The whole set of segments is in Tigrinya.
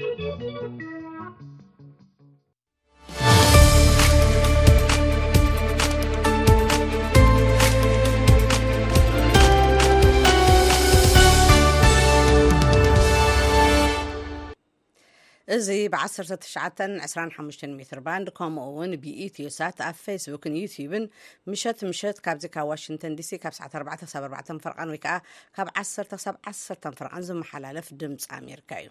እዚ ብ1925 ሜትር ባንድ ከምኡ እውን ብኢትዮ ሳት ኣብ ፌስቡክን ዩትብን ምሸት ምሸት ካብዚ ካብ ዋሽንተን ዲሲ ካብ ሰዓት 4 ክሳብ 4 ፈርቓን ወይ ከዓ ካብ 1 ክሳብ 1 ፈርቓን ዝመሓላለፍ ድምፂ ኣሜሪካ እዩ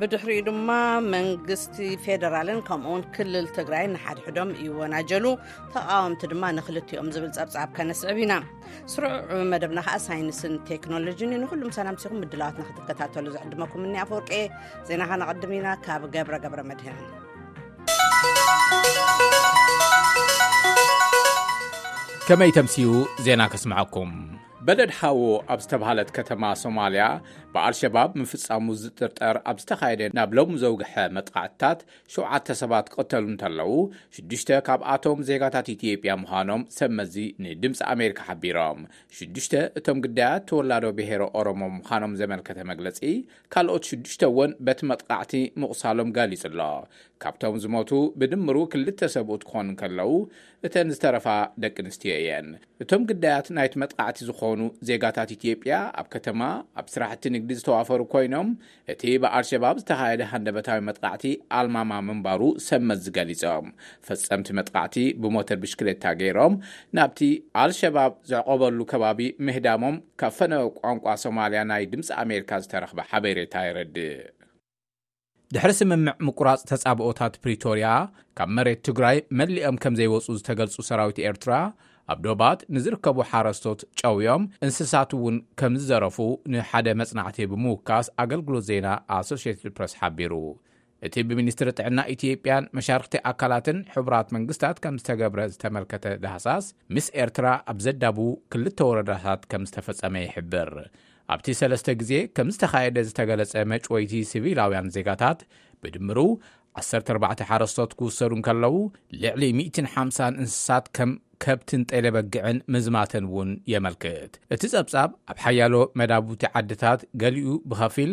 ብድሕሪኡ ድማ መንግስቲ ፌደራልን ከምኡውን ክልል ትግራይ ንሓድሕዶም ይወናጀሉ ተቃወምቲ ድማ ንክልቲኦም ዝብል ፀብፃብ ከነስዕብ ኢና ስሩዕ መደብና ከዓ ሳይንስን ቴክኖሎጂን ዩ ንኩሉም ሰላም ሲኹም ምድላዋትና ክትከታተሉ ዝዕድመኩም እኒ ኣፈወርቂ ዜና ከነቅድም ኢና ካብ ገብረ ገብረ መድህን ከመይ ተምስኡ ዜና ከስምዐኩም በለድ ሓዎ ኣብ ዝተብሃለት ከተማ ሶማልያ ብኣልሸባብ ምፍጻሙ ዝጥርጠር ኣብ ዝተኻየደ ናብ ሎሚ ዘውግሐ መጥቓዕትታት ሸውዓተ ሰባት ክቕተሉ እንተለዉ ሽዱሽተ ካብኣቶም ዜጋታት ኢትዮጵያ ምዃኖም ሰብ መዚ ንድምፂ ኣሜሪካ ሓቢሮም ሽዱሽተ እቶም ግዳያት ተወላዶ ብሄረ ኦሮሞ ምዃኖም ዘመልከተ መግለፂ ካልኦት ሽዱሽተ እውን በቲ መጥቓዕቲ ምቑሳሎም ገሊጹ ኣሎ ካብቶም ዝሞቱ ብድምሩ ክልተ ሰብኡት ክኾኑ እንከለዉ እተን ዝተረፋ ደቂ ኣንስትዮ እየን እቶም ግዳያት ናይቲ መጥቓዕቲ ዝኾኑ ዜጋታት ኢትዮጵያ ኣብ ከተማ ኣብ ስራሕቲ ንግዲ ዝተዋፈሩ ኮይኖም እቲ ብኣልሸባብ ዝተኻየደ ሃንደበታዊ መጥቓዕቲ ኣልማማ ምንባሩ ሰብ መዚ ገሊፆም። ፈፀምቲ መጥቓዕቲ ብሞተር ብሽክሌታ ገይሮም ናብቲ ኣልሸባብ ዘዕቖበሉ ከባቢ ምህዳሞም ካብ ፈነወ ቋንቋ ሶማሊያ ናይ ድምፂ ኣሜሪካ ዝተረኽበ ሓቤሬታ የረድእ። ድሕሪ ስምምዕ ምቁራጽ ተጻብኦታት ፕሪቶርያ፣ ካብ መሬት ትግራይ መሊኦም ከም ዘይወጹ ዝተገልጹ ሰራዊት ኤርትራ፣ ኣብ ዶባት ንዝርከቡ ሓረስቶት ጨውዮም እንስሳት'ውን ከም ዝዘረፉ ንሓደ መጽናዕቲ ብምውካስ ኣገልግሎት ዜና ኣሶሼትድ ፕረስ ሓቢሩ። እቲ ብሚኒስትሪ ጥዕና ኢትዮጵያን መሻርኽቲ ኣካላትን ሕቡራት መንግስታት ከም ዝተገብረ ዝተመልከተ ዳህሳስ፣ ምስ ኤርትራ ኣብ ዘዳብዉ ክልተ ወረዳታት ከም ዝተፈጸመ ይሕብር። ኣብቲ ሰለስተ ግዜ ከም ዝተኻየደ ዝተገለጸ መጭወይቲ ሲቪላውያን ዜጋታት ብድምሩ ዓሰርተ ኣርባዕተ ሓረስቶት ክውሰዱ እንከለዉ ልዕሊ ሚእትን ሓምሳን እንስሳት ከም ከብትን ጤለ በግዕን ምዝማተን እውን የመልክት። እቲ ጸብጻብ ኣብ ሓያሎ መዳብውቲ ዓድታት ገሊኡ ብኸፊል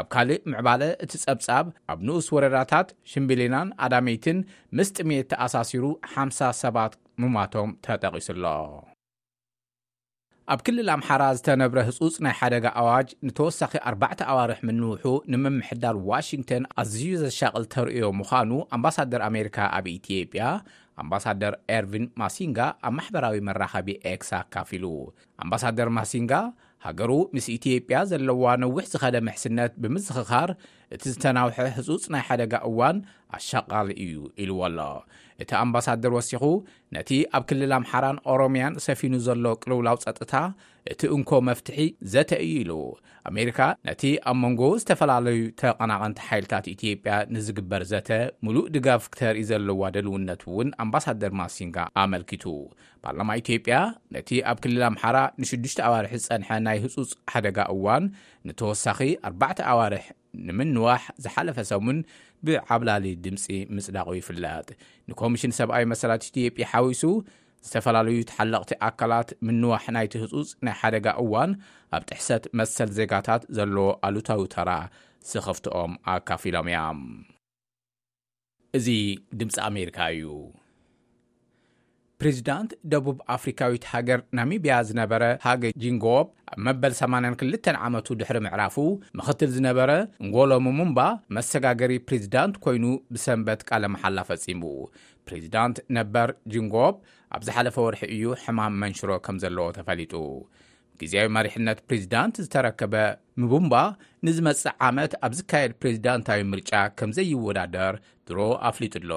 ኣብ ካልእ ምዕባለ እቲ ጸብጻብ፣ ኣብ ንኡስ ወረዳታት ሽምብሊናን ኣዳመይቲን ምስ ጥምየት ተኣሳሲሩ ሓምሳ ሰባት ምሟቶም ተጠቒሱ ኣሎ። ኣብ ክልል ኣምሓራ ዝተነብረ ህጹጽ ናይ ሓደጋ ኣዋጅ ንተወሳኺ ኣርባዕተ ኣዋርሕ ምንውሑ ንምምሕዳር ዋሽንግተን ኣዝዩ ዘሻቕል ተርእዮ ምዃኑ ኣምባሳደር ኣሜሪካ ኣብ ኢትዮጵያ ኣምባሳደር ኤርቪን ማሲንጋ ኣብ ማሕበራዊ መራኸቢ ኤክስ ኣካፊሉ። ኣምባሳደር ማሲንጋ፣ ሃገሩ ምስ ኢትዮጵያ ዘለዋ ነዊሕ ዝኸደ ምሕስነት ብምዝኽኻር፣ እቲ ዝተናውሐ ህጹጽ ናይ ሓደጋ እዋን ኣሻቓሊ እዩ ኢልዎ ኣሎ። እቲ ኣምባሳደር ወሲኹ፣ ነቲ ኣብ ክልል ኣምሓራን ኦሮምያን ሰፊኑ ዘሎ ቅልውላው ጸጥታ እቲ እንኮ መፍትሒ ዘተ እዩ ኢሉ። ኣሜሪካ ነቲ ኣብ መንጎ ዝተፈላለዩ ተቐናቐንቲ ሓይልታት ኢትዮጵያ ንዝግበር ዘተ ምሉእ ድጋፍ ክተርኢ ዘለዋ ድልውነት እውን ኣምባሳደር ማሲንጋ ኣመልኪቱ። ፓርላማ ኢትዮጵያ ነቲ ኣብ ክልል ኣምሓራ ንሽዱሽተ ኣዋርሒ ዝጸንሐ ናይ ህጹጽ ሓደጋ እዋን ንተወሳኺ ኣርባዕተ ኣዋርሕ ንምንዋሕ ዝሓለፈ ሰሙን ብዓብላሊ ድምጺ ምጽዳቑ ይፍለጥ። ንኮሚሽን ሰብኣዊ መሰላት ኢትዮጵያ ሓዊሱ ዝተፈላለዩ ተሓለቕቲ ኣካላት ምንዋሕ ናይቲ ህጹጽ ናይ ሓደጋ እዋን ኣብ ጥሕሰት መሰል ዜጋታት ዘለዎ ኣሉታዊ ተራ ዝኸፍትኦም ኣካፊሎም እዮም። እዚ ድምፂ ኣሜሪካ እዩ። ፕሬዚዳንት ደቡብ ኣፍሪካዊት ሃገር ናሚብያ ዝነበረ ሃገ ጂንጎብ ኣብ መበል 82 ዓመቱ ድሕሪ ምዕራፉ ምክትል ዝነበረ እንጎሎ ሙሙምባ መሰጋገሪ ፕሬዚዳንት ኮይኑ ብሰንበት ቃለ መሓላ ፈፂሙ። ፕሬዚዳንት ነበር ጂንጎብ ኣብ ዝሓለፈ ወርሒ እዩ ሕማም መንሽሮ ከም ዘለዎ ተፈሊጡ። ግዜያዊ መሪሕነት ፕሬዚዳንት ዝተረከበ ምቡምባ ንዝመጽእ ዓመት ኣብ ዝካየድ ፕሬዚዳንታዊ ምርጫ ከም ዘይወዳደር ድሮ ኣፍሊጡ ኣሎ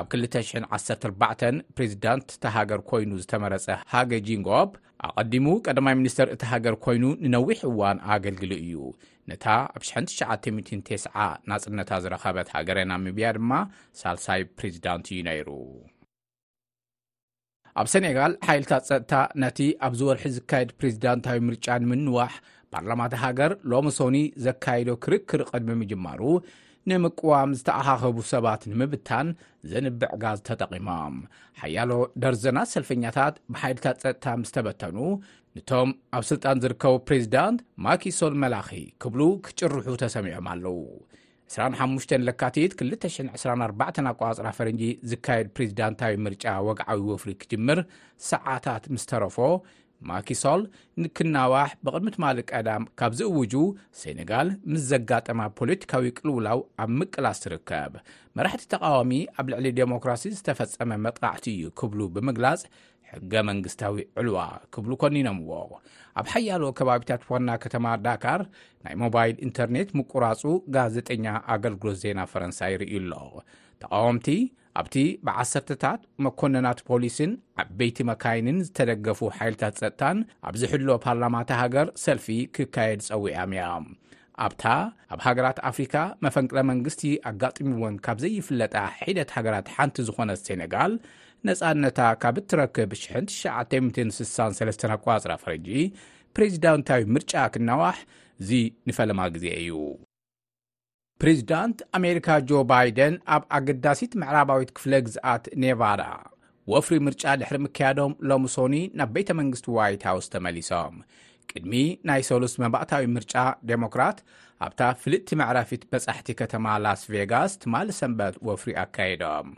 ኣብ 214 ፕሬዚዳንት እታ ሃገር ኮይኑ ዝተመረጸ ሃገ ጂንጎብ ኣቐዲሙ ቀዳማይ ሚኒስተር እቲ ሃገር ኮይኑ ንነዊሕ እዋን ኣገልግሉ እዩ ነታ ኣብ 1990 ናጽነታ ዝረኸበት ሃገረ ናሚብያ ድማ ሳልሳይ ፕሬዚዳንት እዩ ነይሩ ኣብ ሰኔጋል ሓይልታት ጸጥታ ነቲ ኣብዚ ወርሒ ዝካየድ ፕሬዚዳንታዊ ምርጫ ንምንዋሕ ፓርላማት ሃገር ሎሚ ሶኒ ዘካይዶ ክርክር ቅድሚ ምጅማሩ ንምቅዋም ዝተኣኻኸቡ ሰባት ንምብታን ዘንብዕ ጋዝ ተጠቒሞም ሓያሎ ደርዘናት ሰልፈኛታት ብሓይልታት ጸጥታ ምስ ተበተኑ ንቶም ኣብ ስልጣን ዝርከቡ ፕሬዚዳንት ማኪሶል መላኺ ክብሉ ክጭርሑ ተሰሚዖም ኣለዉ ዕስራን ሓሙሽተን ለካቲት ክልተ ሽሕን ዕስራን ኣርባዕተን ኣቆጻጽራ ፈረንጂ ዝካየድ ፕሬዚዳንታዊ ምርጫ ወግዓዊ ወፍሪ ክጅምር ሰዓታት ምስ ተረፎ ማኪሶል ንክናዋሕ ብቕድሚ ትማሊ ቀዳም ካብ ዝእውጁ ሴኔጋል ምስ ዘጋጠማ ፖለቲካዊ ቅልውላው ኣብ ምቅላስ ትርከብ መራሕቲ ተቃዋሚ ኣብ ልዕሊ ዴሞክራሲ ዝተፈጸመ መጥቓዕቲ እዩ ክብሉ ብምግላጽ ሕገ መንግስታዊ ዕልዋ ክብሉ ኮኒኖምዎ ኣብ ሓያሎ ከባቢታት ዋና ከተማ ዳካር ናይ ሞባይል ኢንተርኔት ምቁራፁ ጋዜጠኛ ኣገልግሎት ዜና ፈረንሳ ይርእዩ ኣሎ ተቃወምቲ ኣብቲ ብዓሰርተታት መኮነናት ፖሊስን ዓበይቲ መካይንን ዝተደገፉ ሓይልታት ጸጥታን ኣብ ዝሕሎ ፓርላማታ ሃገር ሰልፊ ክካየድ ጸዊዖም እያ ኣብታ ኣብ ሃገራት ኣፍሪካ መፈንቅለ መንግስቲ ኣጋጢምዎን ካብ ዘይፍለጣ ሒደት ሃገራት ሓንቲ ዝኾነት ሴነጋል ነጻነታ ካብ እትረክብ ሽሕን ትሽዓተይ ምትን ስሳን ሰለስተን ኣቋጽራ ፈረጂ ፕሬዚዳንታዊ ምርጫ ክናዋሕ እዚ ንፈለማ ግዜ እዩ ፕሬዚዳንት ኣሜሪካ ጆ ባይደን ኣብ ኣገዳሲት ምዕራባዊት ክፍለ ግዝኣት ኔቫዳ ወፍሪ ምርጫ ድሕሪ ምክያዶም ሎሚ ሶኒ ናብ ቤተ መንግስቲ ዋይት ሃውስ ተመሊሶም ቅድሚ ናይ ሰሉስ መባእታዊ ምርጫ ዴሞክራት ኣብታ ፍልጥቲ መዕረፊት በጻሕቲ ከተማ ላስ ቬጋስ ትማሊ ሰንበት ወፍሪ ኣካይዶም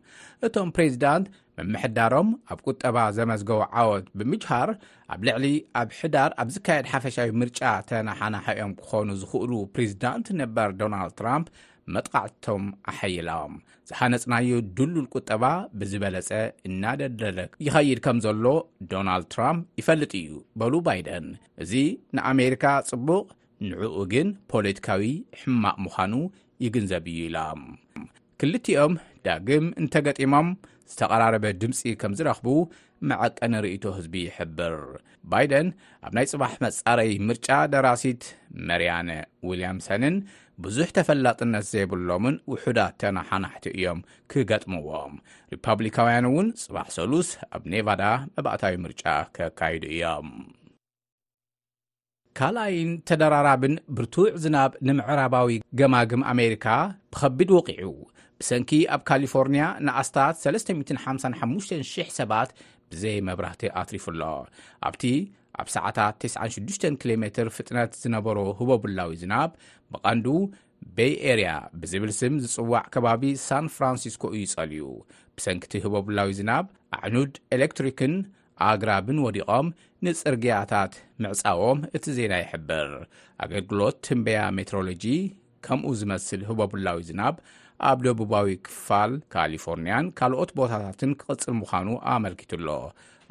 እቶም ፕሬዚዳንት ምምሕዳሮም ኣብ ቁጠባ ዘመዝገቡ ዓወት ብምጅሃር ኣብ ልዕሊ ኣብ ሕዳር ኣብ ዝካየድ ሓፈሻዊ ምርጫ ተናሓናሓኦም ክኾኑ ዝኽእሉ ፕሬዚዳንት ነበር ዶናልድ ትራምፕ መጥቓዕትቶም ኣሓይሎም ዝሓነፅናዮ ድሉል ቁጠባ ብዝበለፀ እናደደለ ይኸይድ ከም ዘሎ ዶናልድ ትራምፕ ይፈልጥ እዩ በሉ ባይደን እዚ ንኣሜሪካ ጽቡቕ ንዕኡ ግን ፖለቲካዊ ሕማቕ ምዃኑ ይግንዘብ እዩ ኢላ ክልቲኦም ዳግም እንተገጢሞም ዝተቐራረበ ድምፂ ከም ዝረኽቡ መዐቀኒ ርእይቶ ህዝቢ ይሕብር። ባይደን ኣብ ናይ ጽባሕ መጻረይ ምርጫ ደራሲት መርያነ ዊልያምሰንን ብዙሕ ተፈላጥነት ዘይብሎምን ውሑዳት ተነሓናሕቲ እዮም ክገጥምዎም። ሪፓብሊካውያን እውን ጽባሕ ሰሉስ ኣብ ኔቫዳ መባእታዊ ምርጫ ከካይዱ እዮም። ካልኣይን ተደራራብን ብርቱዕ ዝናብ ንምዕራባዊ ገማግም ኣሜሪካ ብኸቢድ ወቒዑ ብሰንኪ ኣብ ካሊፎርንያ ንኣስታት 355,000 ሰባት ብዘይ መብራህቲ ኣትሪፉ ኣሎ ኣብቲ ኣብ ሰዓታት 96 ኪሎ ሜትር ፍጥነት ዝነበሮ ህቦብላዊ ዝናብ ብቐንዱ ቤይ ኤርያ ብዝብል ስም ዝጽዋዕ ከባቢ ሳን ፍራንሲስኮ እዩ ጸልዩ ብሰንኪቲ ህቦብላዊ ዝናብ ኣዕኑድ ኤሌክትሪክን ኣግራብን ወዲቖም ንጽርግያታት ምዕጻዎም እቲ ዜና ይሕብር። ኣገልግሎት ትንበያ ሜትሮሎጂ ከምኡ ዝመስል ህቦብላዊ ዝናብ ኣብ ደቡባዊ ክፋል ካሊፎርንያን ካልኦት ቦታታትን ክቕጽል ምዃኑ ኣመልኪቱ ኣሎ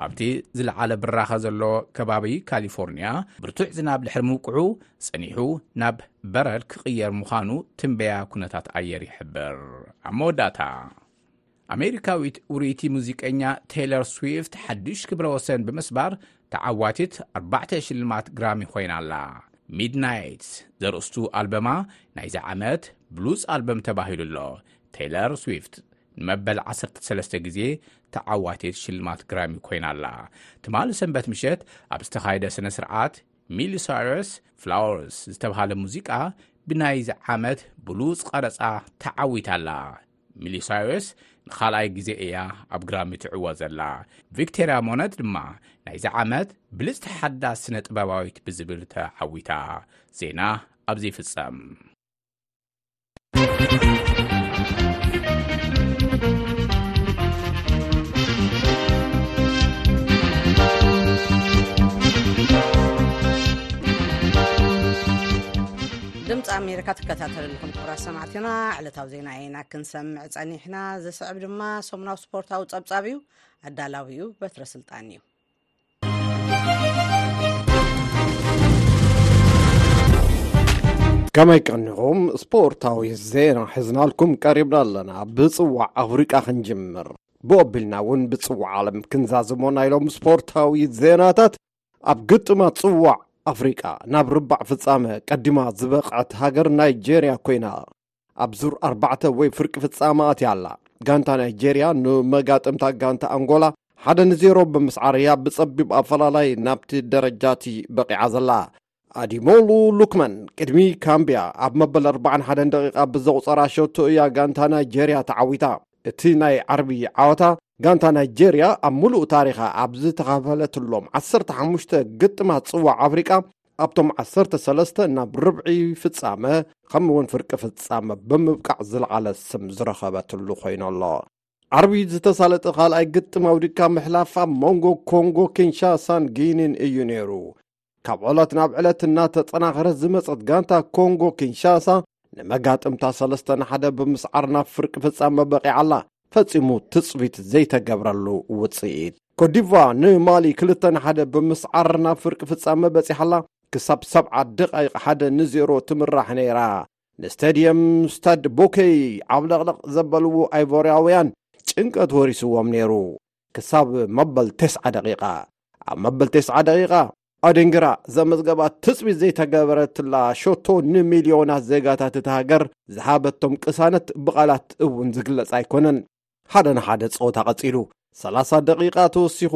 ኣብቲ ዝለዓለ ብራኸ ዘሎ ከባቢ ካሊፎርንያ ብርቱዕ ዝናብ ድሕሪ ምውቅዑ ጸኒሑ ናብ በረድ ክቕየር ምዃኑ ትንበያ ኩነታት ኣየር ይሕብር ኣብ መወዳእታ ኣሜሪካዊት ውርይቲ ሙዚቀኛ ቴይለር ስዊፍት ሓድሽ ክብረ ወሰን ብምስባር ተዓዋቲት ኣርባዕተ ሽልማት ግራሚ ኮይና ኣላ ሚድናይትስ ዘርእስቱ ኣልበማ ናይዚ ዓመት ብሉፅ ኣልበም ተባሂሉ ኣሎ ቴይለር ስዊፍት ንመበል 13 ግዜ ተዓዋቲት ሽልማት ግራሚ ኮይና ኣላ ትማሊ ሰንበት ምሸት ኣብ ዝተኻየደ ስነ ስርዓት ሚሊ ሳይረስ ፍላወርስ ዝተብሃለ ሙዚቃ ብናይዚ ዓመት ብሉፅ ቐረፃ ተዓዊታ ኣላ ሚሊሳዮስ ንኻልኣይ ግዜ እያ ኣብ ግራሚ ትዕወ ዘላ ቪክተርያ ሞነት ድማ ናይዚ ዓመት ብልጽቲ ሓዳስ ስነ ጥበባዊት ብዝብል ተዓዊታ ዜና ኣብዚ ይፍጸም ድምፂ ኣሜሪካ ትከታተልልኩም ኩራ ሰማዕትና ዕለታዊ ዜና ኢና ክንሰምዕ ጸኒሕና ዝስዕብ ድማ ሰሙናዊ ስፖርታዊ ጸብጻብ እዩ ኣዳላዊኡ በትረ ስልጣን እዩ ከመይ ቀኒኹም ስፖርታዊ ዜና ሕዝናልኩም ቀሪብና ኣለና ብፅዋዕ ኣፍሪቃ ክንጅምር ብኦቢልና እውን ብፅዋዕ ዓለም ክንዛዝሞ ናይ ሎም ስፖርታዊ ዜናታት ኣብ ግጥማ ፅዋዕ ኣፍሪቃ ናብ ርባዕ ፍፃመ ቀዲማ ዝበቕዐት ሃገር ናይጀርያ ኮይና ኣብ ዙር ኣርባዕተ ወይ ፍርቂ ፍጻመ ኣትያ ኣላ። ጋንታ ናይጀርያ ንመጋጥምታ ጋንታ ኣንጎላ ሓደ ንዜሮ ብምስዓር እያ ብጸቢብ ኣፈላላይ ናብቲ ደረጃ እቲ በቒዓ ዘላ። ኣዲሞሉ ሉክመን ቅድሚ ካምቢያ ኣብ መበል 41 ደቂቃ ብዘቑጸራ ሸቶ እያ ጋንታ ናይጀርያ ተዓዊታ። እቲ ናይ ዓርቢ ዓወታ ጋንታ ናይጀርያ ኣብ ምሉእ ታሪኻ ኣብ ዝተኻፈለትሎም 15 ግጥማት ጽዋዕ ኣፍሪቃ ኣብቶም ዓሰርተ ሰለስተ ናብ ርብዒ ፍጻመ ከምኡ እውን ፍርቂ ፍጻመ ብምብቃዕ ዝለዓለ ስም ዝረኸበትሉ ኮይኑ ኣሎ ዓርቢ ዝተሳለጠ ካልኣይ ግጥም ኣውዲካ ምሕላፍ ኣብ መንጎ ኮንጎ ኪንሻሳን ጊኒን እዩ ነይሩ ካብ ዕለት ናብ ዕለት እናተጠናኸረት ዝመፀት ጋንታ ኮንጎ ኪንሻሳ ንመጋጥምታ ሰለስተ ንሓደ ብምስዓር ናብ ፍርቂ ፍፃመ በቂዓ ኣላ ፈፂሙ ትፅቢት ዘይተገብረሉ ውፅኢት ኮትዲቫ ንማሊ ክልተ ን ሓደ ብምስዓር ናብ ፍርቂ ፍጻመ በጺሓ'ላ፣ ክሳብ ሰብዓ ደቓይቕ ሓደ ን ዜሮ ትምራሕ ነይራ። ንስታድየም ስታድ ቦከይ ዓብለቕለቕ ዘበልዎ ኣይቮርያውያን ጭንቀት ወሪስዎም ነይሩ ክሳብ መበል ተስዓ ደቒቓ። ኣብ መበል ተስዓ ደቒቓ ኣዲንግራ ዘመዝገባ ትጽቢት ዘይተገበረትላ ሸቶ ንሚልዮናት ዜጋታት እታ ሃገር ዝሃበቶም ቅሳነት ብቓላት እውን ዝግለጽ ኣይኮነን። ሓደ ንሓደ ጸወታ ቀጺሉ ሰላሳ ደቂቃ ተወሲኹ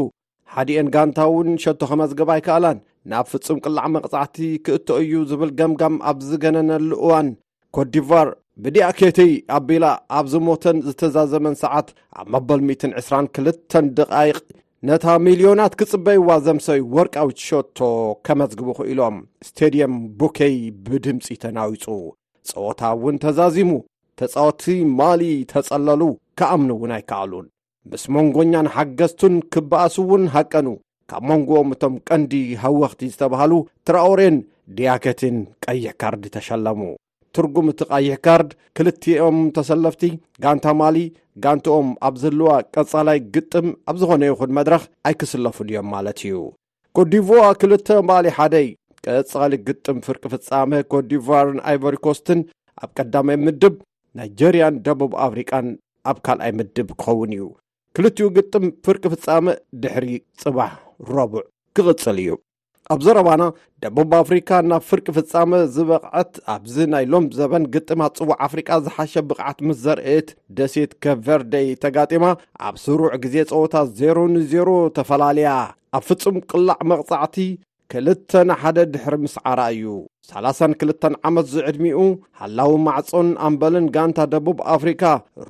ሓዲኤን ጋንታ እውን ሸቶ ከመዝገብ ኣይከኣላን ናብ ፍጹም ቅላዕ መቕጻዕቲ ክእቶ እዩ ዝብል ገምጋም ኣብ ዝገነነሉ እዋን ኮትዲቫር ብዲኣ ኬተይ ኣቢላ ኣብ ዝሞተን ዝተዛዘመን ሰዓት ኣብ መበል 122 ደቃይቕ ነታ ሚልዮናት ክጽበይዋ ዘምሰዩ ወርቃዊት ሸቶ ከመዝግቡ ክኢሎም ስቴድየም ቡኬይ ብድምፂ ተናዊፁ ጸወታ እውን ተዛዚሙ ተጻወትቲ ማሊ ተጸለሉ፣ ክኣምኑ እውን ኣይከኣሉን። ምስ መንጎኛን ሓገዝቱን ክበኣሱ እውን ሃቀኑ። ካብ መንጎኦም እቶም ቀንዲ ሃወኽቲ ዝተባህሉ ትራኦሬን ዲያከቲን ቀይሕ ካርድ ተሸለሙ። ትርጉም እቲ ቀይሕ ካርድ ክልቲኦም ተሰለፍቲ ጋንታ ማሊ ጋንትኦም ኣብ ዝህልዋ ቀጻላይ ግጥም ኣብ ዝኾነ ይኹን መድረኽ ኣይክስለፉን እዮም ማለት እዩ። ኮትዲቮኣ ክልተ ማሊ ሓደይ። ቀጻሊ ግጥም ፍርቂ ፍጻመ ኮትዲቫርን ኣይቮሪኮስትን ኣብ ቀዳማይ ምድብ፣ ናይጀርያን ደቡብ ኣፍሪቃን ኣብ ካልኣይ ምድብ ክኸውን እዩ። ክልቲኡ ግጥም ፍርቂ ፍጻመ ድሕሪ ጽባሕ ረቡዕ ክቕጽል እዩ። ኣብ ዘረባና ደቡብ ኣፍሪካ ናብ ፍርቂ ፍጻመ ዝበቕዐት ኣብዚ ናይ ሎም ዘበን ግጥም ኣጽዋዕ ኣፍሪቃ ዝሓሸ ብቕዓት ምስ ዘርእየት ደሴት ከብ ቨርደ ተጋጢማ ኣብ ስሩዕ ግዜ ጸወታ 0 ን0 ተፈላለያ ኣብ ፍጹም ቅላዕ መቕጻዕቲ ክልተ ንሓደ ድሕሪ ምስዓራ እዩ። ሰላሳን ክልተን ዓመት ዝዕድሚኡ ሃላዊ ማዕጾን ኣምበልን ጋንታ ደቡብ ኣፍሪካ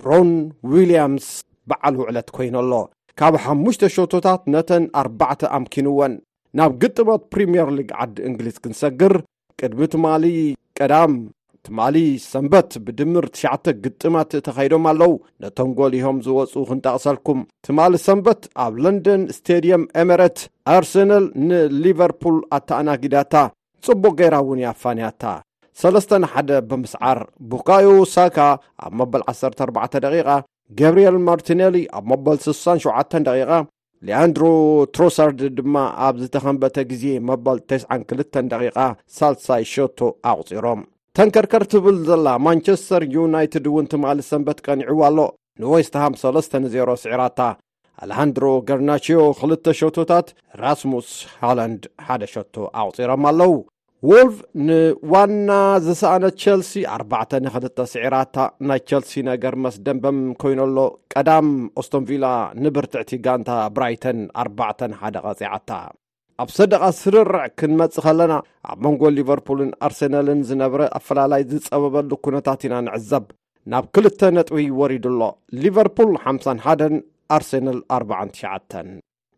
ሮን ዊልያምስ በዓል ውዕለት ኮይኑ ኣሎ። ካብ ሓሙሽተ ሸቶታት ነተን ኣርባዕተ ኣምኪንወን። ናብ ግጥማት ፕሪምየር ሊግ ዓዲ እንግሊዝ ክንሰግር ቅድሚ ትማሊ ቀዳም ትማሊ ሰንበት ብድምር ትሽዓተ ግጥማት ተኻይዶም ኣለዉ ነቶም ጎሊሆም ዝወፁ ክንጠቕሰልኩም ትማሊ ሰንበት ኣብ ለንደን ስቴድየም ኤሜሬት ኣርሰነል ንሊቨርፑል ኣተኣናጊዳታ ጽቡቕ ገይራ እውን ኣፋንያታ ሰለስተ ንሓደ ብምስዓር ቡካዮ ሳካ ኣብ መበል 14 ደቂቓ ገብርኤል ማርቲኔሊ ኣብ መበል 67 ደቂቓ ሊያንድሮ ትሮሳርድ ድማ ኣብ ዝተኸንበተ ግዜ መበል 92 ደቂቓ ሳልሳይ ሸቶ ኣቑፂሮም ተንከርከር ትብል ዘላ ማንቸስተር ዩናይትድ እውን ትማሊ ሰንበት ቀኒዕዎ ኣሎ ንዌስትሃም 3 ን0 ስዒራታ ኣልሃንድሮ ገርናችዮ ክልተ ሸቶታት ራስሙስ ሃላንድ ሓደ ሸቶ ኣቑፂሮም ኣለዉ ዎልቭ ንዋና ዝሰኣነ ቸልሲ ኣርባዕተ ንክልተ ስዒራታ ናይ ቸልሲ ነገር መስደንበም ኮይኑ ኣሎ ቀዳም ኦስቶንቪላ ንብርትዕቲ ጋንታ ብራይተን ኣርባዕተ ንሓደ ቀፂዓታ ኣብ ሰደቓ ስርርዕ ክንመጽእ ከለና ኣብ መንጎ ሊቨርፑልን ኣርሰነልን ዝነብረ ኣፈላላይ ዝጸበበሉ ኩነታት ኢና ንዕዘብ ናብ ክልተ ነጥቢ ወሪዱ ኣሎ ሊቨርፑል ሓምሳን ሓደን ኣርሰነል ኣርባዓን ትሽዓተን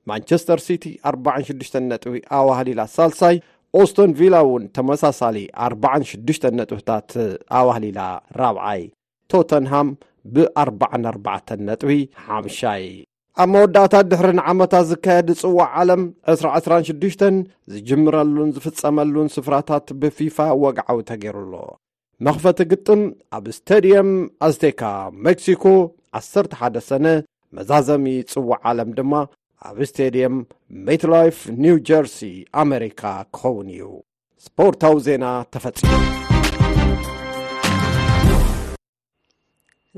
ማንቸስተር ሲቲ 46 ነጥቢ ኣዋህሊላ ሳልሳይ ኦስቶን ቪላ እውን ተመሳሳሊ 46 ነጥብታት ኣዋህሊላ ራብዓይ ቶተንሃም ብ44 ነጥቢ ሓምሻይ ኣብ መወዳእታ ድሕሪ ንዓመታት ዝካየድ ዝፅዋዕ ዓለም 226 ዝጅምረሉን ዝፍፀመሉን ስፍራታት ብፊፋ ወግዓዊ ተገይሩ ኣሎ መኽፈቲ ግጥም ኣብ ስተድየም ኣዝቴካ ሜክሲኮ 11 ሰነ መዛዘሚ ጽዋዕ ዓለም ድማ ኣብ ስተድየም ሜትላይፍ ኒው ጀርሲ ኣመሪካ ክኸውን እዩ ስፖርታዊ ዜና ተፈጺሙ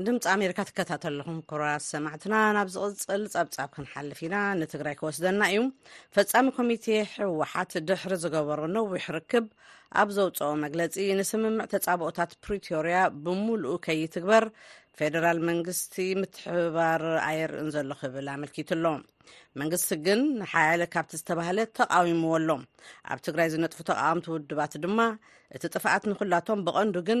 ድምፂ ኣሜሪካ ትከታተል ኣለኹም ኩራት ሰማዕትና ናብ ዝቕፅል ፀብፃብ ክንሓልፍ ኢና ንትግራይ ክወስደና እዩ ፈፃሚ ኮሚቴ ሕወሓት ድሕሪ ዝገበሮ ነዊሕ ርክብ ኣብ ዘውፅኦ መግለፂ ንስምምዕ ተፃብኦታት ፕሪቶርያ ብምሉኡ ከይትግበር ፌደራል መንግስቲ ምትሕብባር ኣየርእን ዘሎ ክብል ኣመልኪቱ ኣሎ መንግስቲ ግን ንሓያለ ካብቲ ዝተባህለ ተቃዊምዎ ኣሎ ኣብ ትግራይ ዝነጥፉ ተቃወምቲ ውድባት ድማ እቲ ጥፍኣት ንኩላቶም ብቐንዱ ግን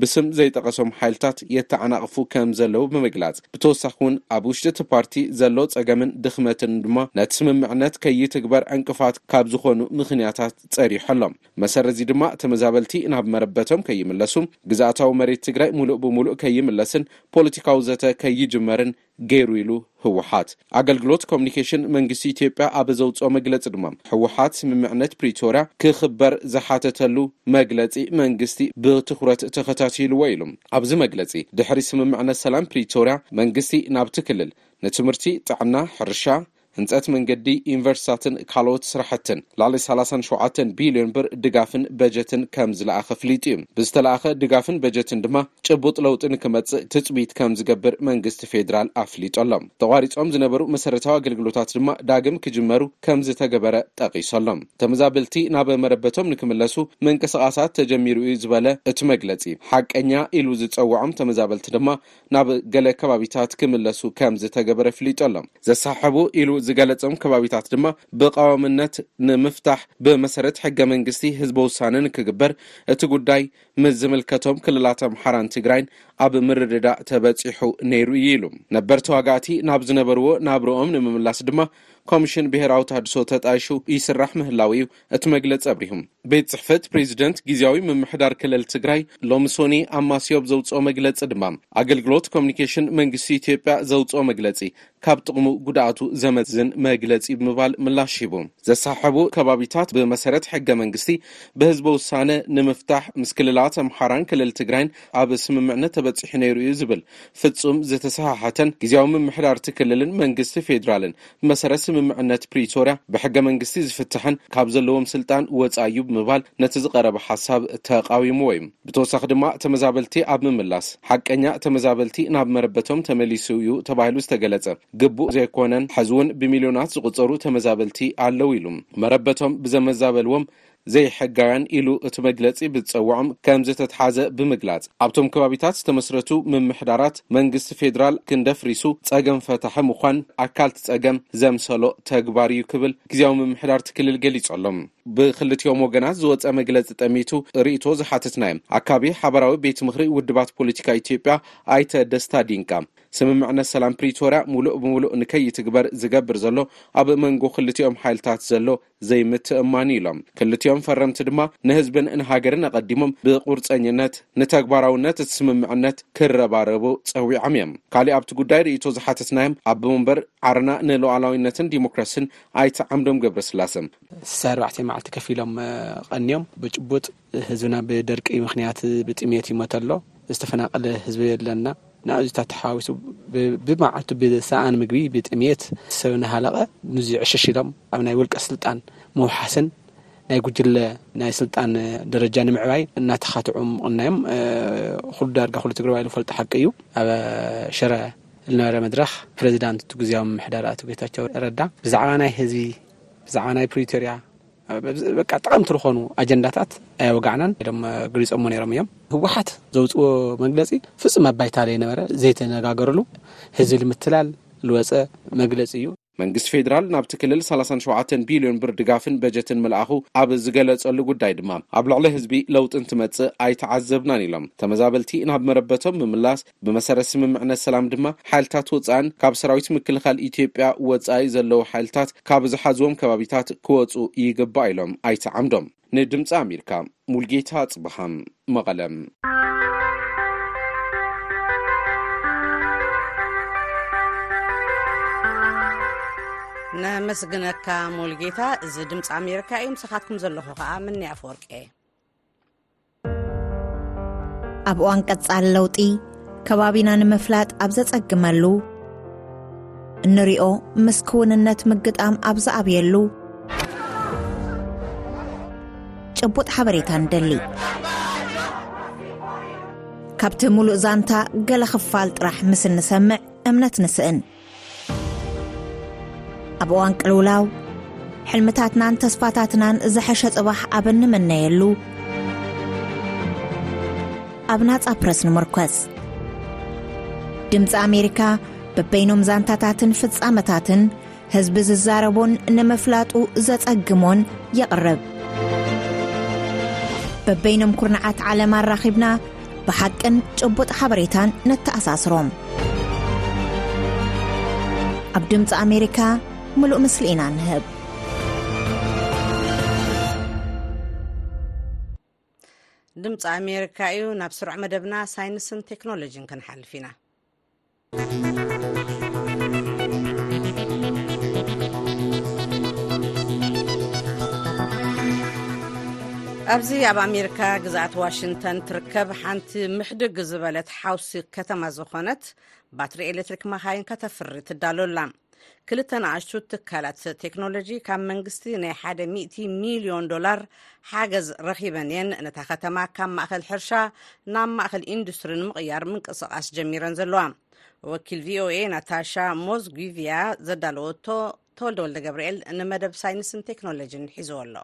ብስም ዘይጠቐሶም ሓይልታት የተዓናቕፉ ከም ዘለዉ ብምግላጽ፣ ብተወሳኺ እውን ኣብ ውሽጢ እቲ ፓርቲ ዘሎ ጸገምን ድኽመትን ድማ ነቲ ስምምዕነት ከይትግበር ዕንቅፋት ካብ ዝኾኑ ምኽንያታት ጸሪሑ ኣሎ። መሰረት እዚ ድማ ተመዛበልቲ ናብ መረበቶም ከይምለሱ፣ ግዝኣታዊ መሬት ትግራይ ሙሉእ ብሙሉእ ከይምለስን ፖለቲካዊ ዘተ ከይጅመርን ገይሩ ኢሉ ህወሓት። ኣገልግሎት ኮሙኒኬሽን መንግስቲ ኢትዮጵያ ኣብ ዘውፅኦ መግለፂ ድማ ህወሓት ስምምዕነት ፕሪቶርያ ክኽበር ዝሓተተሉ መግለፂ መንግስቲ ብትኹረት ተኸታቲልዎ ኢሉ። ኣብዚ መግለፂ ድሕሪ ስምምዕነት ሰላም ፕሪቶርያ መንግስቲ ናብቲ ክልል ንትምህርቲ፣ ጥዕና፣ ሕርሻ፣ ህንፀት መንገዲ፣ ዩኒቨርሲታትን ካልኦት ስራሕትን ልዕሊ ሰላሳን ሸውዓተን ቢልዮን ብር ድጋፍን በጀትን ከምዝለኣኸ ኣፍሊጡ እዩ። ብዝተለኣኸ ድጋፍን በጀትን ድማ ጭቡጥ ለውጢ ንክመፅእ ትፅቢት ከምዝገብር መንግስቲ ፌዴራል ኣፍሊጡ ኣሎ። ተቋሪፆም ዝነበሩ መሰረታዊ ኣገልግሎታት ድማ ዳግም ክጅመሩ ከምዝተገበረ ጠቒሱ ኣሎ። ተመዛበልቲ ናብ መረበቶም ንክምለሱ ምንቅስቓሳት ተጀሚሩ እዩ ዝበለ እቲ መግለፂ፣ ሓቀኛ ኢሉ ዝፀወዖም ተመዛበልቲ ድማ ናብ ገለ ከባቢታት ክምለሱ ከም ዝተገበረ ፍሊጡ ኣሎ። ዘሰሓሕቡ ኢሉ ዝገለጾም ከባቢታት ድማ ብቐዋምነት ንምፍታሕ ብመሰረት ሕገ መንግስቲ ህዝበ ውሳነ ንክግበር እቲ ጉዳይ ምስ ዝምልከቶም ክልላት ኣምሓራን ትግራይን ኣብ ምርድዳእ ተበጺሑ ነይሩ እዩ ኢሉ። ነበር ተዋጋእቲ ናብ ዝነበርዎ ናብርኦም ንምምላስ ድማ ኮሚሽን ብሄራዊ ተሃድሶ ተጣይሹ ይስራሕ ምህላዉ እዩ እቲ መግለፂ ኣብሪሁ። ቤት ፅሕፈት ፕሬዚደንት ጊዚያዊ ምምሕዳር ክልል ትግራይ ሎሚ ሶኑይ ኣብ ማስዮ ኣብ ዘውፅኦ መግለፂ ድማ ኣገልግሎት ኮሚኒኬሽን መንግስቲ ኢትዮጵያ ዘውፅኦ መግለፂ ካብ ጥቕሙ ጉድኣቱ ዘመዝን መግለፂ ብምባል ምላሽ ሂቡ። ዘሰሓሕቡ ከባቢታት ብመሰረት ሕገ መንግስቲ ብህዝበ ውሳነ ንምፍታሕ ምስ ክልላት ኣምሓራን ክልል ትግራይን ኣብ ስምምዕነት ተበፂሑ ነይሩ እዩ ዝብል ፍፁም ዝተሰሓሓተን ጊዚያዊ ምምሕዳር እቲ ክልልን መንግስቲ ፌዴራልን ብመሰረት ስምምዕነት ፕሪቶርያ ብሕገ መንግስቲ ዝፍታሕን ካብ ዘለዎም ስልጣን ወፃኢ እዩ ብምባል ነቲ ዝቐረበ ሓሳብ ተቓዊምዎ እዩ። ብተወሳኺ ድማ ተመዛበልቲ ኣብ ምምላስ ሓቀኛ ተመዛበልቲ ናብ መረበቶም ተመሊሱ እዩ ተባሂሉ ዝተገለፀ ግቡእ ዘይኮነን፣ ሐዚ እውን ብሚልዮናት ዝቑፀሩ ተመዛበልቲ ኣለው ኢሉ። መረበቶም ብዘመዛበልዎም ዘይሕጋውያን ኢሉ እቲ መግለጺ ብዝጸውዖም ከምዝተትሓዘ ብምግላጽ፣ ኣብቶም ከባቢታት ዝተመስረቱ ምምሕዳራት መንግስቲ ፌደራል ክንደፍሪሱ ጸገም ፈታሒ ምዃን ኣካል'ቲ ጸገም ዘምሰሎ ተግባር'ዩ ክብል ግዝያዊ ምምሕዳር'ቲ ክልል ገሊጹ'ሎ። ብክልቲኦም ወገናት ዝወጸ መግለጺ ጠሚቱ ርእይቶ ዝሓተትናዮም ኣካቢ ሓባራዊ ቤት ምኽሪ ውድባት ፖለቲካ ኢትዮጵያ ኣይተ ደስታ ዲንቃ፣ ስምምዕነት ሰላም ፕሪቶርያ ሙሉእ ብሙሉእ ንከይትግበር ዝገብር ዘሎ ኣብ መንጎ ክልቲኦም ሓይልታት ዘሎ ዘይምትእምማን እዩ ኢሎም። ክልቲኦም ፈረምቲ ድማ ንህዝብን ንሃገርን ኣቐዲሞም ብቑርፀኝነት ንተግባራውነት እቲ ስምምዕነት ክረባረቡ ፀዊዖም እዮም። ካሊእ ኣብቲ ጉዳይ ርእይቶ ዝሓተትናዮም ኣቦ መንበር ዓረና ንሉኣላዊነትን ዲሞክራሲን ኣይተ ዓምዶም ገብረስላሰ፣ ስልሳ ኣርባዕተ መዓልቲ ከፊሎም ቐንዮም ብጭቡጥ ህዝብና ብደርቂ ምክንያት ብጥሜት ይሞተ ኣሎ ዝተፈናቀለ ህዝቢ ኣለና ንኣዚታት ተሓዋዊሱ ብመዓልቱ ብሰኣን ምግቢ ብጥሜት ሰብ ናሃለቐ ምዚ ዕሽሽ ኢሎም ኣብ ናይ ውልቀ ስልጣን ምውሓስን ናይ ጉጅለ ናይ ስልጣን ደረጃ ንምዕባይ እናተኻትዑ ምቕናዮም ኩሉ ዳርጋ ኩሉ ትግርባ ኢሉ ፈልጦ ሓቂ እዩ ኣብ ሽረ ዝነበረ መድረኽ ፕሬዚዳንት እቲ ግዜያዊ ምሕደራ ኣቶ ጌታቸው ረዳ ብዛዕባ ናይ ህዝቢ ብዛዕባ ናይ ፕሪቶርያ በቃ ጠቐምቲ ዝኾኑ ኣጀንዳታት ኣየወጋዕናን ኢሎም ገሊፆሞ ነይሮም እዮም። ህወሓት ዘውፅዎ መግለፂ ፍፁም ኣብ ባይታ ዘይነበረ ዘይተነጋገርሉ ህዝቢ ንምትላል ዝወፀ መግለፂ እዩ። መንግስቲ ፌዴራል ናብቲ ክልል 37 ቢልዮን ብር ድጋፍን በጀትን ምልኣኹ ኣብ ዝገለጸሉ ጉዳይ ድማ ኣብ ልዕሊ ህዝቢ ለውጢ እንትመጽእ ኣይተዓዘብናን ኢሎም ተመዛበልቲ ናብ መረበቶም ምምላስ ብመሰረት ስምምዕነት ሰላም ድማ ሓይልታት ወፃእን ካብ ሰራዊት ምክልኻል ኢትዮጵያ ወፃኢ ዘለዉ ሓይልታት ካብ ዝሓዝዎም ከባቢታት ክወፁ ይግባእ ኢሎም ኣይተ ዓምዶም። ንድምፂ ኣሜሪካ ሙልጌታ ጽብሃም መቐለም ነመስግነካ ሞልጌታ እዚ ድምፂ ኣሜሪካ እዩ ምሳኻትኩም ዘለኹ ከዓ ምንያ ኣፍወርቂ እየ ኣብ እዋን ቀጻሊ ለውጢ ከባቢና ንምፍላጥ ኣብ ዘጸግመሉ እንሪኦ ምስ ክውንነት ምግጣም ኣብ ዝኣብየሉ ጭቡጥ ሓበሬታ ንደሊ ካብቲ ምሉእ ዛንታ ገለ ክፋል ጥራሕ ምስ እንሰምዕ እምነት ንስእን ኣብ እዋን ቅልውላው ሕልምታትናን ተስፋታትናን ዝሐሸ ጽባሕ ኣብ እንምነየሉ ኣብ ናጻ ፕረስ ንምርኮስ ድምፂ ኣሜሪካ በበይኖም ዛንታታትን ፍጻመታትን ህዝቢ ዝዛረቦን ንምፍላጡ ዘጸግሞን የቕርብ በበይኖም ኩርናዓት ዓለም ኣራኺብና ብሓቅን ጭቡጥ ሓበሬታን ነተኣሳስሮም ኣብ ድምፂ ኣሜሪካ ምሉእ ምስሊ ኢና ንህብ ድምፂ ኣሜሪካ እዩ ናብ ስሩዕ መደብና ሳይንስን ቴክኖሎጂን ክንሓልፍ ኢና ኣብዚ ኣብ ኣሜሪካ ግዝኣት ዋሽንግተን ትርከብ ሓንቲ ምሕድግ ዝበለት ሓውሲ ከተማ ዝኾነት ባትሪ ኤሌክትሪክ መኻይን ከተፍሪ ትዳሎላ ክልተ ንኣሽቱ ትካላት ቴክኖሎጂ ካብ መንግስቲ ናይ ሓደ ሚእቲ ሚልዮን ዶላር ሓገዝ ረኺበን እየን ነታ ከተማ ካብ ማእኸል ሕርሻ ናብ ማእኸል ኢንዱስትሪ ንምቕያር ምንቅስቓስ ጀሚረን ዘለዋ ወኪል ቪኦኤ ናታሻ ሞዝጉቪያ ዘዳለወቶ ተወልደ ወልደ ገብርኤል ንመደብ ሳይንስን ቴክኖሎጂን ሒዝዎ ኣሎ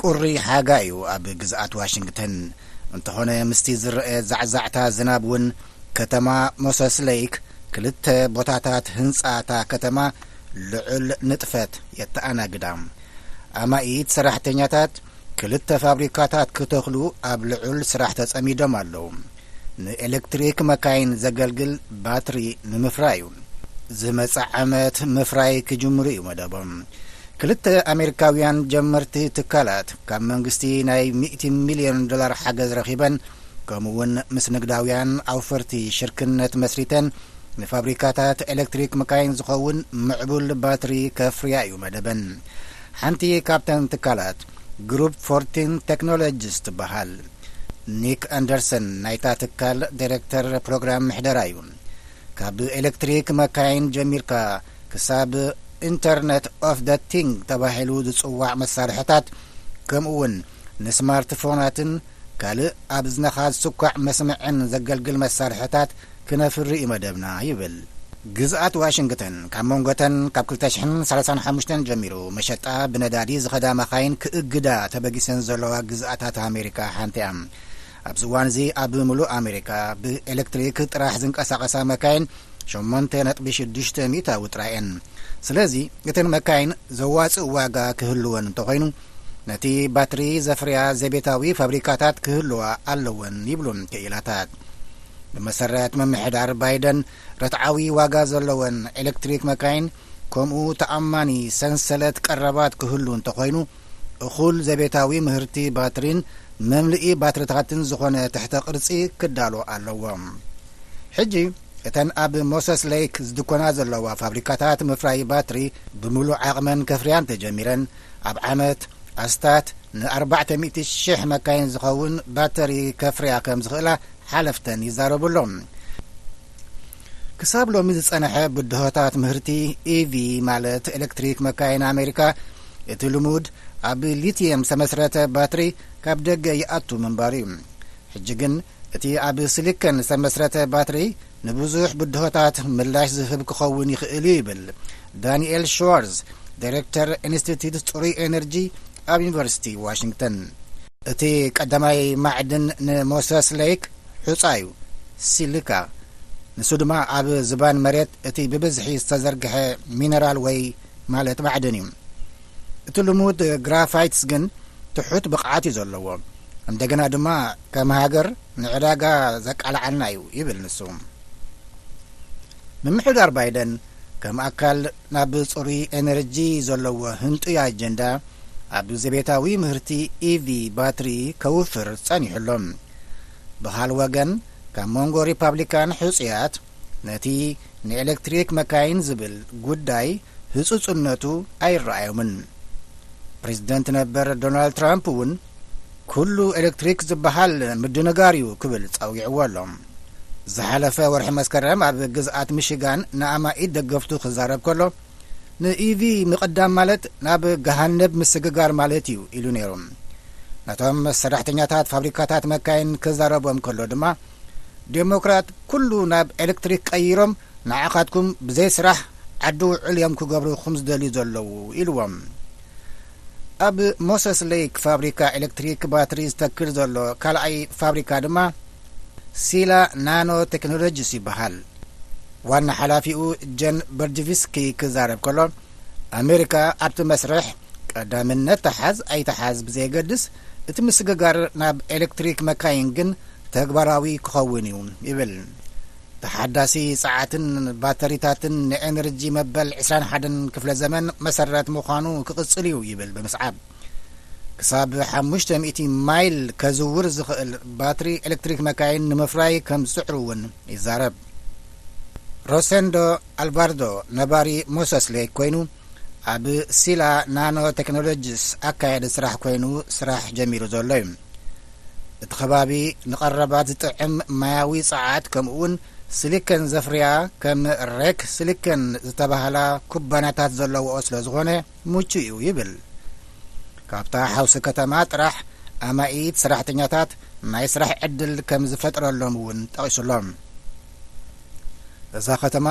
ቁሪ ሓጋይ እዩ ኣብ ግዝኣት ዋሽንግተን። እንተኾነ ምስቲ ዝረኣ ዛዕዛዕታ ዝናብ እውን ከተማ ሞሰስ ሌይክ ክልተ ቦታታት ህንጻ እታ ከተማ ልዑል ንጥፈት የተኣናግዳ። ኣማኢት ሰራሕተኛታት ክልተ ፋብሪካታት ክተኽሉ ኣብ ልዑል ስራሕ ተጸሚዶም ኣለዉ። ንኤለክትሪክ መካይን ዘገልግል ባትሪ ንምፍራዩ ዝመጽእ ዓመት ምፍራይ ክጅምሩ እዩ መደቦም። ክልተ ኣሜሪካውያን ጀመርቲ ትካላት ካብ መንግስቲ ናይ ሚእቲ ሚልዮን ዶላር ሓገዝ ረኺበን ከምኡ'ውን ምስ ንግዳውያን ኣውፈርቲ ሽርክነት መስሪተን ንፋብሪካታት ኤለክትሪክ መካይን ዝኸውን ምዕቡል ባትሪ ከፍርያ እዩ መደበን። ሓንቲ ካብተን ትካላት ግሩፕ ፎርቲን ቴክኖሎጅስ ትበሃል። ኒክ ኣንደርሰን ናይታ ትካል ዳይረክተር ፕሮግራም ምሕደራ እዩ። ካብ ኤለክትሪክ መካይን ጀሚርካ ክሳብ ኢንተርነት ኦፍ ዘ ቲንግ ተባሂሉ ዝጽዋዕ መሳርሒታት ከምኡ'ውን ንስማርትፎናትን ካልእ ኣብ እዝንኻ ዝስኳዕ መስምዕን ዘገልግል መሳርሒታት ክነፍሪ እዩ መደብና ይብል። ግዝኣት ዋሽንግተን ካብ መንጎ'ተን ካብ ክልተ ሽሕን ሰላሳን ሓሙሽተን ጀሚሩ መሸጣ ብነዳዲ ዝኸዳ መኻይን ክእግዳ ተበጊሰን ዘለዋ ግዝኣታት ኣሜሪካ ሓንቲ'ያ። ኣብዚ እዋን'ዚ ኣብ ምሉእ ኣሜሪካ ብኤለክትሪክ ጥራሕ ዝንቀሳቐሳ መካይን ሸሞንተ ነጥቢ ሽዱሽተ ሚእታዊ ጥራይ'የን። ስለዚ እተን መካይን ዘዋጽእ ዋጋ ክህልወን እንተኾይኑ ነቲ ባትሪ ዘፍርያ ዘቤታዊ ፋብሪካታት ክህልዋ ኣለወን ይብሉ ክኢላታት። ብመሰረት ምምሕዳር ባይደን ርትዓዊ ዋጋ ዘለወን ኤሌክትሪክ መካይን ከምኡ ተኣማኒ ሰንሰለት ቀረባት ክህሉ እንተኾይኑ እኹል ዘቤታዊ ምህርቲ ባትሪን መምልኢ ባትሪታትን ዝኾነ ትሕተ ቅርጺ ክዳሎ ኣለዎ ሕጂ እተን ኣብ ሞሰስ ሌይክ ዝድኮና ዘለዋ ፋብሪካታት ምፍራይ ባትሪ ብምሉእ ዓቕመን ከፍርያ እንተጀሚረን ኣብ ዓመት ኣስታት ንኣርባዕተ ሚእቲ ሽሕ መካይን ዝኸውን ባተሪ ከፍርያ ከም ዝኽእላ ሓለፍተን ይዛረቡ ኣሎም። ክሳብ ሎሚ ዝጸንሐ ብድሆታት ምህርቲ ኢቪ ማለት ኤሌክትሪክ መካይን ኣሜሪካ እቲ ልሙድ ኣብ ሊትየም ዝተመስረተ ባትሪ ካብ ደገ ይኣቱ ምንባሩ እዩ። ሕጂ ግን እቲ ኣብ ሲሊከን ዝተመስረተ ባትሪ ንብዙሕ ብድሆታት ምላሽ ዝህብ ክኸውን ይኽእል እዩ ይብል ዳንኤል ሽዋርዝ፣ ዳይረክተር ኢንስቲትዩት ጽሩይ ኤነርጂ ኣብ ዩኒቨርሲቲ ዋሽንግተን። እቲ ቀዳማይ ማዕድን ንሞሰስ ሌይክ ሑጻ እዩ፣ ሲሊካ፣ ንሱ ድማ ኣብ ዝባን መሬት እቲ ብብዝሒ ዝተዘርግሐ ሚነራል ወይ ማለት ማዕድን እዩ። እቲ ልሙድ ግራፋይትስ ግን ትሑት ብቕዓት እዩ ዘለዎ፣ እንደገና ድማ ከም ሃገር ንዕዳጋ ዘቃልዓና እዩ ይብል ንሱ። ምምሕዳር ባይደን ከም ኣካል ናብ ጽሩይ ኤነርጂ ዘለዎ ህንጡይ ኣጀንዳ ኣብ ዘቤታዊ ምህርቲ ኢቪ ባትሪ ከውፍር ጸኒሑ ኣሎ። ብኻል ወገን ካብ መንጎ ሪፓብሊካን ሕጹያት ነቲ ንኤሌክትሪክ መካይን ዝብል ጉዳይ ህጹጹነቱ ኣይረኣዮምን። ፕሬዝደንት ነበር ዶናልድ ትራምፕ እውን ኩሉ ኤለክትሪክ ዝበሃል ምድንጋር እዩ ክብል ጸዊዕዎ ኣሎ። ዝሓለፈ ወርሒ መስከረም ኣብ ግዝኣት ሚሽጋን ንኣማኢት ደገፍቱ ክዛረብ ከሎ፣ ንኢቪ ምቕዳም ማለት ናብ ገሃነብ ምስግጋር ማለት እዩ ኢሉ ነይሩ። ነቶም ሰራሕተኛታት ፋብሪካታት መካይን ክዛረቦም ከሎ ድማ፣ ዴሞክራት ኩሉ ናብ ኤለክትሪክ ቀይሮም ንዓኻትኩም ብዘይ ስራሕ ዓዲ ውዕል እዮም ክገብሩኹም ዝደልዩ ዘለዉ ኢልዎም። ኣብ ሞሰስ ሌክ ፋብሪካ ኤሌክትሪክ ባትሪ ዝተክል ዘሎ ካልኣይ ፋብሪካ ድማ ሲላ ናኖ ቴክኖሎጂስ ይበሃል። ዋና ሓላፊኡ ጀን በርጅቪስኪ ክዛረብ ከሎ ኣሜሪካ ኣብቲ መስርሕ ቀዳምነት ተሓዝ ኣይተሓዝ ብዘየገድስ እቲ ምስግጋር ናብ ኤሌክትሪክ መካይን ግን ተግባራዊ ክኸውን እዩ ይብል። ተሓዳሲ ጸዓትን ባተሪታትን ንኤነርጂ መበል ዕስራን ሓደን ክፍለ ዘመን መሰረት ምዃኑ ክቕጽል'ዩ ይብል ብምስዓብ፣ ክሳብ ሓሙሽተ ሚእቲ ማይል ከዝውር ዝኽእል ባትሪ ኤለክትሪክ መካይን ንምፍራይ ከምዝጽዕር'ውን ይዛረብ። ሮሰንዶ ኣልቫርዶ ነባሪ ሞሰስ ሌክ ኮይኑ ኣብ ሲላ ናኖ ቴክኖሎጂስ ኣካያዲ ስራሕ ኮይኑ ስራሕ ጀሚሩ ዘሎ'ዩ። እቲ ከባቢ ንቐረባት ዝጥዕም ማያዊ ጸዓት ከምኡውን ስሊከን ዘፍርያ ከም ሬክ ስሊከን ዝተባህላ ኩባንያታት ዘለውኦ ስለ ዝኾነ ምቹእ እዩ ይብል። ካብታ ሓውሲ ከተማ ጥራሕ ኣማኢት ሰራሕተኛታት ናይ ስራሕ ዕድል ከም ዝፈጥረሎም እውን ጠቒሱሎም። እዛ ከተማ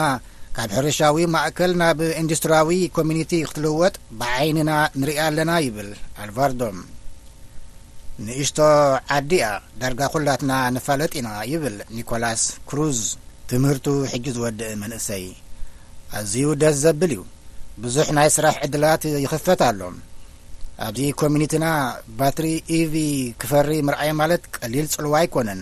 ካብ ሕርሻዊ ማእከል ናብ ኢንዱስትሪያዊ ኮሚኒቲ ክትልወጥ ብዓይንና ንሪኣ ኣለና ይብል ኣልቫርዶ። ንእሽቶ ዓዲ እያ፣ ዳርጋ ኩላትና ንፋለጥ ኢና ይብል ኒኮላስ ክሩዝ፣ ትምህርቱ ሕጂ ዝወድእ መንእሰይ። ኣዝዩ ደስ ዘብል እዩ፣ ብዙሕ ናይ ስራሕ ዕድላት ይኽፈት ኣሎ። ኣብዚ ኮሚኒቲና ባትሪ ኢቪ ክፈሪ ምርኣይ ማለት ቀሊል ጽልዋ ኣይኮነን።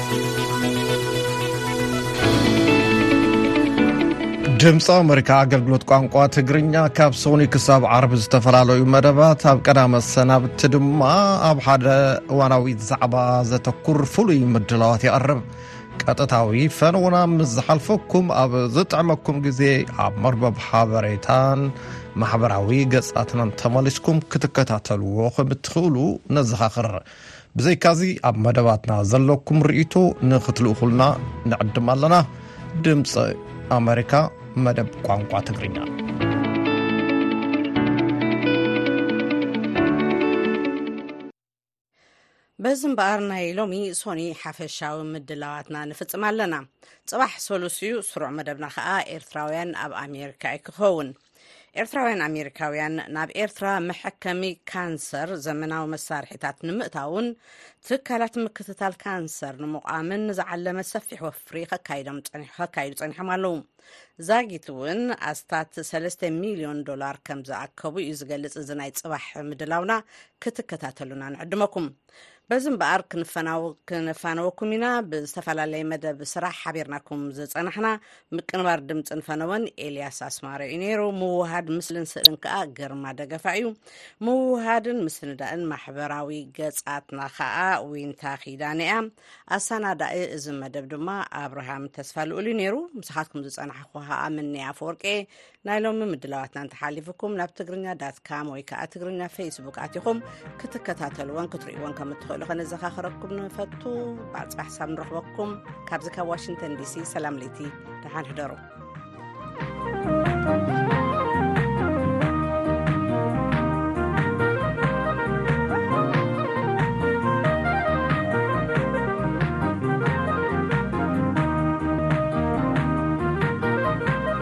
ድምፂ ኣመሪካ ኣገልግሎት ቋንቋ ትግርኛ ካብ ሶኒ ክሳብ ዓርቢ ዝተፈላለዩ መደባት ኣብ ቀዳመ ሰናብቲ ድማ ኣብ ሓደ እዋናዊ ዛዕባ ዘተኩር ፍሉይ ምድላዋት ይቐርብ ቀጥታዊ ፈንውና ምስ ዝሓልፈኩም ኣብ ዝጥዕመኩም ግዜ ኣብ መርበብ ሓበሬታን ማሕበራዊ ገጻትናን ተመሊስኩም ክትከታተልዎ ከም እትኽእሉ ነዘኻኽር ብዘይካዚ ኣብ መደባትና ዘለኩም ርእይቶ ንክትልእኹልና ንዕድም ኣለና ድምፂ ኣመሪካ መደብ ቋንቋ ትግርኛ በዚ እምበኣር ናይ ሎሚ ሶኒ ሓፈሻዊ ምድላዋትና ንፍፅም ኣለና ፅባሕ ሰሉስ እዩ ስሩዕ መደብና ከዓ ኤርትራውያን ኣብ ኣሜሪካ እዩ ክኸውን ኤርትራውያን ኣሜሪካውያን ናብ ኤርትራ መሐከሚ ካንሰር ዘመናዊ መሳርሒታት ንምእታውን ትካላት ምክትታል ካንሰር ንምቋምን ዝዓለመ ሰፊሕ ወፍሪ ከካይዱ ጸኒሖም ኣለዉ ዛጊት እውን ኣስታት 3 ሚልዮን ዶላር ከም ዝኣከቡ እዩ ዝገልጽ እዚ ናይ ጽባሕ ምድላውና ክትከታተሉና ንዕድመኩም በዚ እምበኣር ክንፋነወኩም ኢና ብዝተፈላለየ መደብ ስራሕ ሓቢርናኩም ዝፀናሕና ምቅንባር ድምፅን ፈነወን ኤልያስ ኣስማረ እዩ ነይሩ ምውሃድ ምስልን ስእልን ከዓ ግርማ ደገፋ እዩ ምውሃድን ምስንዳእን ማሕበራዊ ገፃትና ከዓ ዊንታ ኪዳነ እያ ኣሰናዳኢ እዚ መደብ ድማ ኣብርሃም ተስፋ ልኡል እዩ ነይሩ ምስኻትኩም ዝፀናሕኩ ከዓ ምንያ ኣፈወርቂ ናይ ሎሚ ምድላዋትና እንተሓሊፉኩም ናብ ትግርኛ ዳትካም ወይ ከዓ ትግርኛ ፌስቡክ ኣትኹም ክትከታተልዎን ክትርእዎን ከም እትኽእሉ ከነዘኻኽረኩም ንፈቱ ብኣፅባሕ ሳብ ንረኽበኩም ካብዚ ካብ ዋሽንተን ዲሲ ሰላም ለይቲ ደሓን ሕደሩ